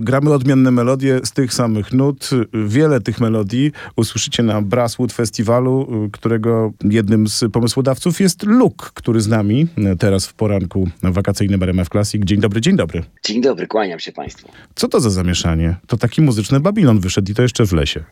gramy odmienne melodie z tych samych nut. Wiele tych melodii usłyszycie na Brasswood Festiwalu, którego jednym z pomysłodawców jest Luke, który z nami teraz w poranku wakacyjnym RMF Classic. Dzień dobry, dzień dobry. Dzień dobry, kłaniam się Państwu. Co to za zamieszanie? To taki muzyczny Babilon wyszedł i to jeszcze w lesie.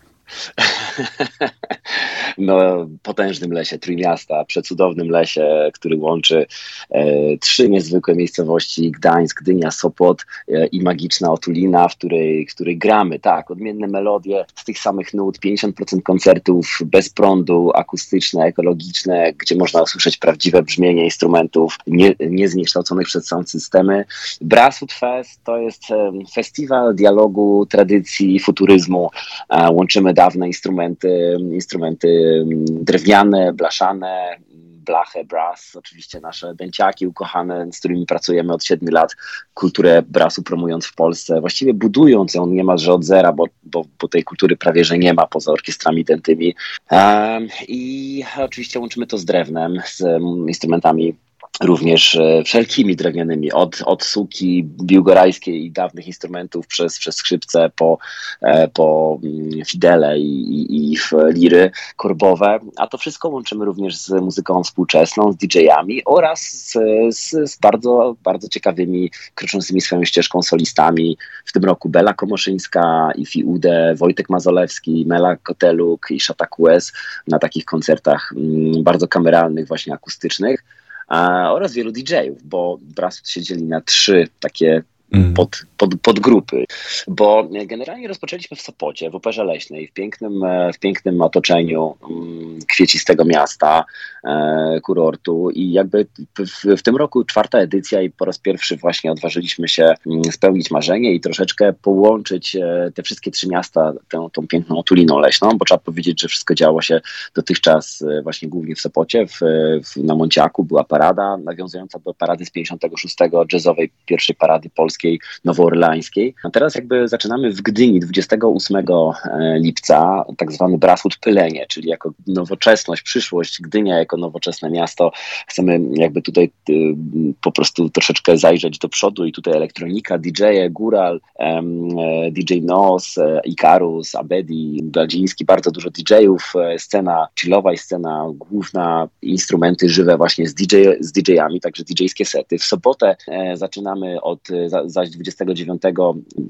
no, potężnym lesie Trójmiasta, przecudownym lesie, który łączy e, trzy niezwykłe miejscowości, Gdańsk, Gdynia, Sopot e, i magiczna Otulina, w której, w której gramy, tak, odmienne melodie z tych samych nut, 50% koncertów bez prądu, akustyczne, ekologiczne, gdzie można usłyszeć prawdziwe brzmienie instrumentów nie, niezniekształconych przez sound systemy. Brasswood Fest to jest e, festiwal dialogu, tradycji, futuryzmu. Łączymy dawne instrumenty, instrumenty drewniane, blaszane, blachę, brass, oczywiście nasze dęciaki ukochane, z którymi pracujemy od 7 lat, kulturę brassu promując w Polsce, właściwie budując ją niemalże od zera, bo, bo, bo tej kultury prawie że nie ma poza orkiestrami dętymi. I oczywiście łączymy to z drewnem, z instrumentami również e, wszelkimi drewnianymi, od, od suki biłgorajskiej i dawnych instrumentów przez, przez skrzypce po, e, po mm, fidele i, i, i liry korbowe, a to wszystko łączymy również z muzyką współczesną, z DJ-ami oraz z, z, z, bardzo, bardzo ciekawymi, kroczącymi swoją ścieżką solistami. W tym roku Bela Komoszyńska, Ifi Ude, Wojtek Mazolewski, Mela Koteluk i Szata QS na takich koncertach mm, bardzo kameralnych, właśnie akustycznych oraz wielu DJ-ów, bo Brasswood się dzieli na trzy takie Mhm. pod, pod, podgrupy, bo generalnie rozpoczęliśmy w Sopocie, w Operze Leśnej, w pięknym, e, w pięknym otoczeniu mm, kwiecistego miasta, e, kurortu i jakby w, w, tym roku czwarta edycja i po raz pierwszy właśnie odważyliśmy się mm, spełnić marzenie i troszeczkę połączyć e, te wszystkie trzy miasta tą, tą piękną otuliną leśną, bo trzeba powiedzieć, że wszystko działo się dotychczas właśnie głównie w Sopocie, w, w, na Monciaku była parada nawiązująca do parady z 56 jazzowej pierwszej parady polskiej Polskiej, Nowoorlańskiej. A teraz jakby zaczynamy w Gdyni 28 e, lipca tak zwany Brasswood Pylenie, czyli jako nowoczesność, przyszłość, Gdynia jako nowoczesne miasto. Chcemy jakby tutaj y, po prostu troszeczkę zajrzeć do przodu i tutaj elektronika, Góral, e, DJ Nos, e, Ikarus, Abedi, Bladziński, bardzo dużo DJ-ów, scena chillowa i scena główna, instrumenty żywe właśnie z, DJ, z DJ-ami, także DJ-skie sety. W sobotę zaczynamy od, zaś 29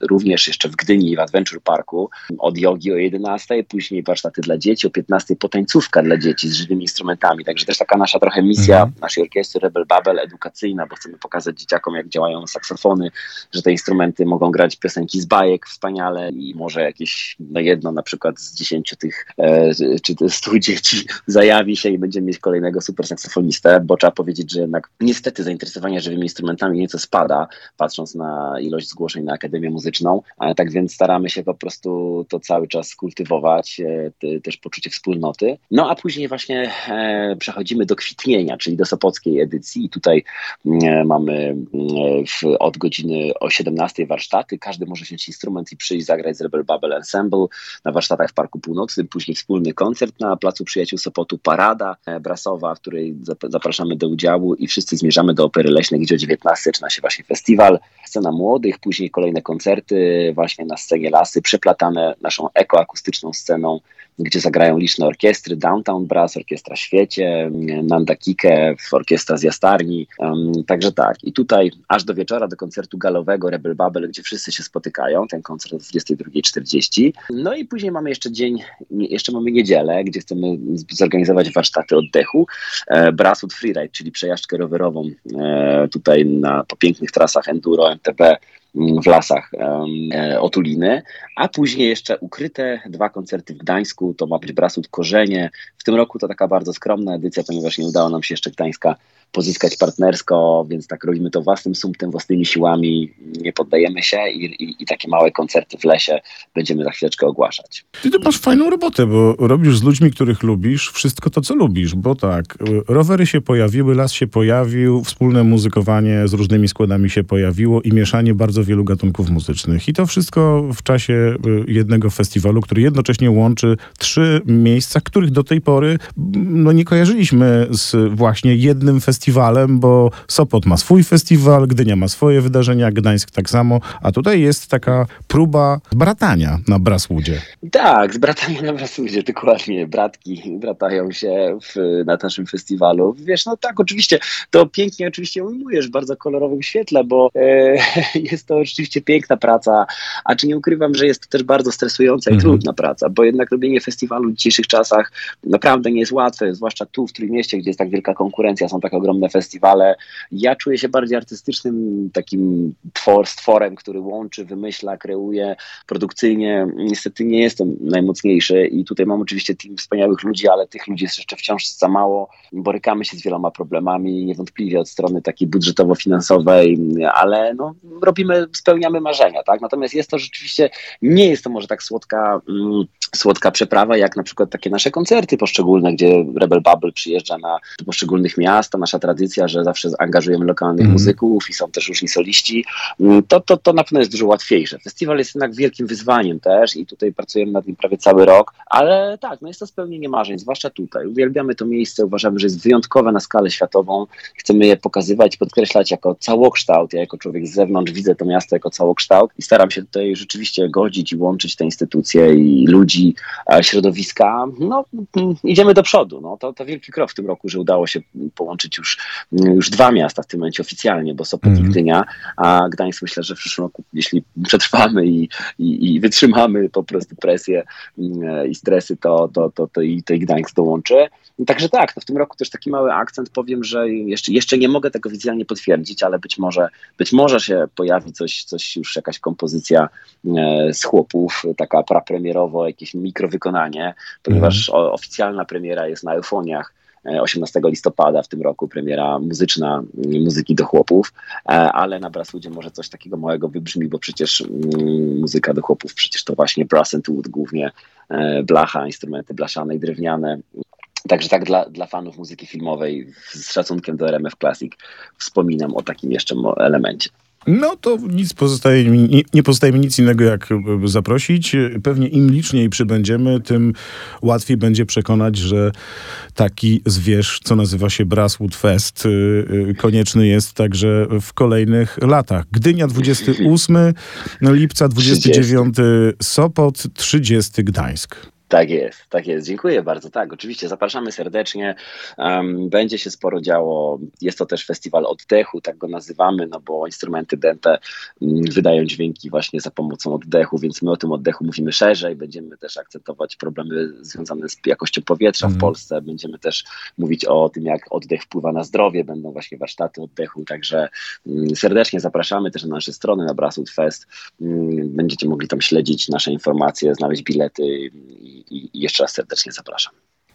również jeszcze w Gdyni w Adventure Parku od jogi o 11, później warsztaty dla dzieci, o 15 potańcówka dla dzieci z żywymi instrumentami. Także też taka nasza trochę misja mhm. naszej orkiestry Rebel Babel edukacyjna, bo chcemy pokazać dzieciakom, jak działają saksofony, że te instrumenty mogą grać piosenki z bajek wspaniale i może jakieś no jedno na przykład z dziesięciu tych e, czy stu dzieci zajawi się i będziemy mieć kolejnego super saksofonistę, bo trzeba powiedzieć, że jednak niestety zainteresowanie żywymi instrumentami nieco spada, patrząc na ilość zgłoszeń na Akademię Muzyczną, tak więc staramy się po prostu to cały czas kultywować, e, też poczucie wspólnoty. No a później właśnie e, przechodzimy do kwitnienia, czyli do Sopockiej edycji. I tutaj e, mamy w, od godziny o 17 warsztaty, każdy może wziąć instrument i przyjść zagrać z Rebel Babel Ensemble na warsztatach w Parku Północnym, później wspólny koncert na Placu Przyjaciół Sopotu, parada brasowa, w której zapraszamy do udziału i wszyscy zmierzamy do Opery Leśnej, gdzie o 19 zaczyna się właśnie festiwal scena młodych, później kolejne koncerty właśnie na scenie Lasy, przeplatane naszą ekoakustyczną sceną, gdzie zagrają liczne orkiestry, Downtown Brass, Orkiestra Świecie, Nanda Kike, Orkiestra z Jastarni, także tak. I tutaj aż do wieczora, do koncertu galowego Rebel Babel, gdzie wszyscy się spotykają, ten koncert o 22.40. No i później mamy jeszcze dzień, jeszcze mamy niedzielę, gdzie chcemy zorganizować warsztaty oddechu, e, Brasswood Freeride, czyli przejażdżkę rowerową e, tutaj na, po pięknych trasach enduro, MTB, w lasach e, Otuliny, a później jeszcze ukryte dwa koncerty w Gdańsku, to ma być Brasut Korzenie. W tym roku to taka bardzo skromna edycja, ponieważ nie udało nam się jeszcze Gdańska pozyskać partnersko, więc tak robimy to własnym sumptem, własnymi siłami, nie poddajemy się i, i, i takie małe koncerty w lesie będziemy za chwileczkę ogłaszać. Ty to masz fajną robotę, bo robisz z ludźmi, których lubisz, wszystko to, co lubisz, bo tak, rowery się pojawiły, las się pojawił, wspólne muzykowanie z różnymi składami się pojawiło i mieszanie bardzo wielu gatunków muzycznych. I to wszystko w czasie y, jednego festiwalu, który jednocześnie łączy trzy miejsca, których do tej pory no, nie kojarzyliśmy z właśnie jednym festiwalem festiwalem, bo Sopot ma swój festiwal, Gdynia ma swoje wydarzenia, Gdańsk tak samo, a tutaj jest taka próba bratania na Braswoodzie. Tak, z bratania na Braswoodzie, dokładnie. Bratki bratają się w, na naszym festiwalu. Wiesz, no tak, oczywiście, to pięknie oczywiście ujmujesz w bardzo kolorowym świetle, bo e, jest to oczywiście piękna praca, a czy nie ukrywam, że jest to też bardzo stresująca i mhm. trudna praca, bo jednak robienie festiwalu w dzisiejszych czasach naprawdę nie jest łatwe, zwłaszcza tu w Trójmieście, gdzie jest tak wielka konkurencja, są tak ogromne festiwale. Ja czuję się bardziej artystycznym takim twor, stworem, który łączy, wymyśla, kreuje produkcyjnie. Niestety nie jestem najmocniejszy i tutaj mam oczywiście team wspaniałych ludzi, ale tych ludzi jest jeszcze wciąż za mało. Borykamy się z wieloma problemami, niewątpliwie od strony takiej budżetowo-finansowej, ale no, robimy, spełniamy marzenia, tak? Natomiast jest to rzeczywiście, nie jest to może tak słodka, mm, słodka przeprawa, jak na przykład takie nasze koncerty poszczególne, gdzie Rebel Bubble przyjeżdża na do poszczególnych miast, to nasza tradycja, że zawsze angażujemy lokalnych mm. muzyków i są też różni soliści, mm, to, to, to na pewno jest dużo łatwiejsze. Festiwal jest jednak wielkim wyzwaniem też i tutaj pracujemy nad nim prawie cały rok, ale tak, no jest to spełnienie marzeń, zwłaszcza tutaj. Uwielbiamy to miejsce, uważamy, że jest wyjątkowe na skalę światową, chcemy je pokazywać, podkreślać jako całokształt. Ja jako człowiek z zewnątrz widzę to miasto jako całokształt i staram się tutaj rzeczywiście godzić i łączyć te instytucje i ludzi, środowiska. No, mm, idziemy do przodu. No, to, to wielki krok w tym roku, że udało się połączyć już, już dwa miasta w tym momencie oficjalnie, bo Sopot mm. i Gdynia, a Gdańsk myślę, że w przyszłym roku, jeśli przetrwamy i, i, i wytrzymamy po prostu presję mm, i stresy, to, to, to, to, i, i Gdańsk dołączy. Także tak, no w tym roku też taki mały akcent powiem, że jeszcze, jeszcze nie mogę tego oficjalnie potwierdzić, ale być może, być może się pojawi coś, coś już jakaś kompozycja e, z chłopów, taka prapremierowo, jakieś mikrowykonanie, ponieważ mhm. oficjalna premiera jest na Eufoniach 18 e, listopada w tym roku premiera muzyczna muzyki do chłopów, e, ale na Brasswoodzie może coś takiego małego wybrzmi, bo przecież mm, muzyka do chłopów przecież to właśnie brass and wood, głównie blacha, instrumenty blaszane i drewniane. Także tak dla, dla fanów muzyki filmowej z szacunkiem do RMF Classic wspominam o takim jeszcze elemencie. No to nic pozostaje mi, nie pozostaje mi nic innego jak e, zaprosić. Pewnie im liczniej przybędziemy, tym łatwiej będzie przekonać, że taki zwierz, co nazywa się Brasswood Fest, e, e, konieczny jest także w kolejnych latach. Gdynia 28 lipca, 29 Sopot, 30 Gdańsk. Tak jest, tak jest. Dziękuję bardzo. Tak, oczywiście zapraszamy serdecznie. Um, będzie się sporo działo. Jest to też festiwal oddechu, tak go nazywamy, no bo instrumenty dente um, wydają dźwięki właśnie za pomocą oddechu, więc my o tym oddechu mówimy szerzej. Będziemy też akcentować problemy związane z jakością powietrza mm. w mhm. Polsce. Będziemy też mówić o tym, jak oddech wpływa na zdrowie. Będą właśnie warsztaty oddechu, także um, serdecznie zapraszamy też na nasze strony na Brasud Fest. Mm, będziecie mogli tam śledzić nasze informacje, znaleźć bilety i, jeszcze raz serdecznie zapraszam.